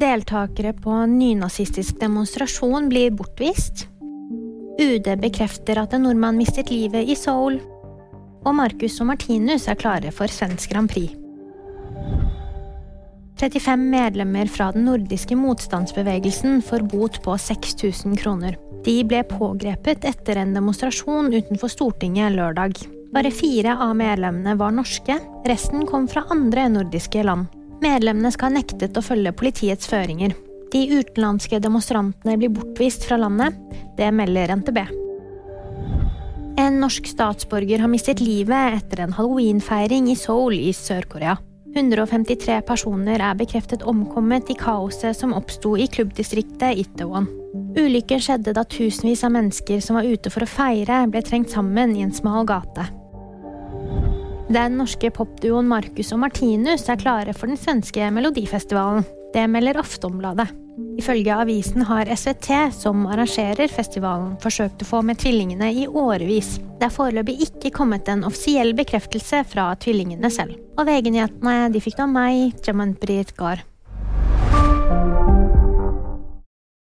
Deltakere på nynazistisk demonstrasjon blir bortvist. UD bekrefter at en nordmann mistet livet i Seoul. Og Marcus og Martinus er klare for svensk Grand Prix. 35 medlemmer fra den nordiske motstandsbevegelsen får bot på 6000 kroner. De ble pågrepet etter en demonstrasjon utenfor Stortinget lørdag. Bare fire av medlemmene var norske, resten kom fra andre nordiske land. Medlemmene skal ha nektet å følge politiets føringer. De utenlandske demonstrantene blir bortvist fra landet. Det melder NTB. En norsk statsborger har mistet livet etter en halloweenfeiring i Seoul i Sør-Korea. 153 personer er bekreftet omkommet i kaoset som oppsto i klubbdistriktet Itaewon. Ulykken skjedde da tusenvis av mennesker som var ute for å feire, ble trengt sammen i en smal gate. Den norske popduoen Marcus og Martinus er klare for den svenske Melodifestivalen. Det melder Aftonbladet. Ifølge avisen har SVT, som arrangerer festivalen, forsøkt å få med tvillingene i årevis. Det er foreløpig ikke kommet en offisiell bekreftelse fra tvillingene selv. Og VG-nyhetene de fikk da meg, Jaman Britt Gahr.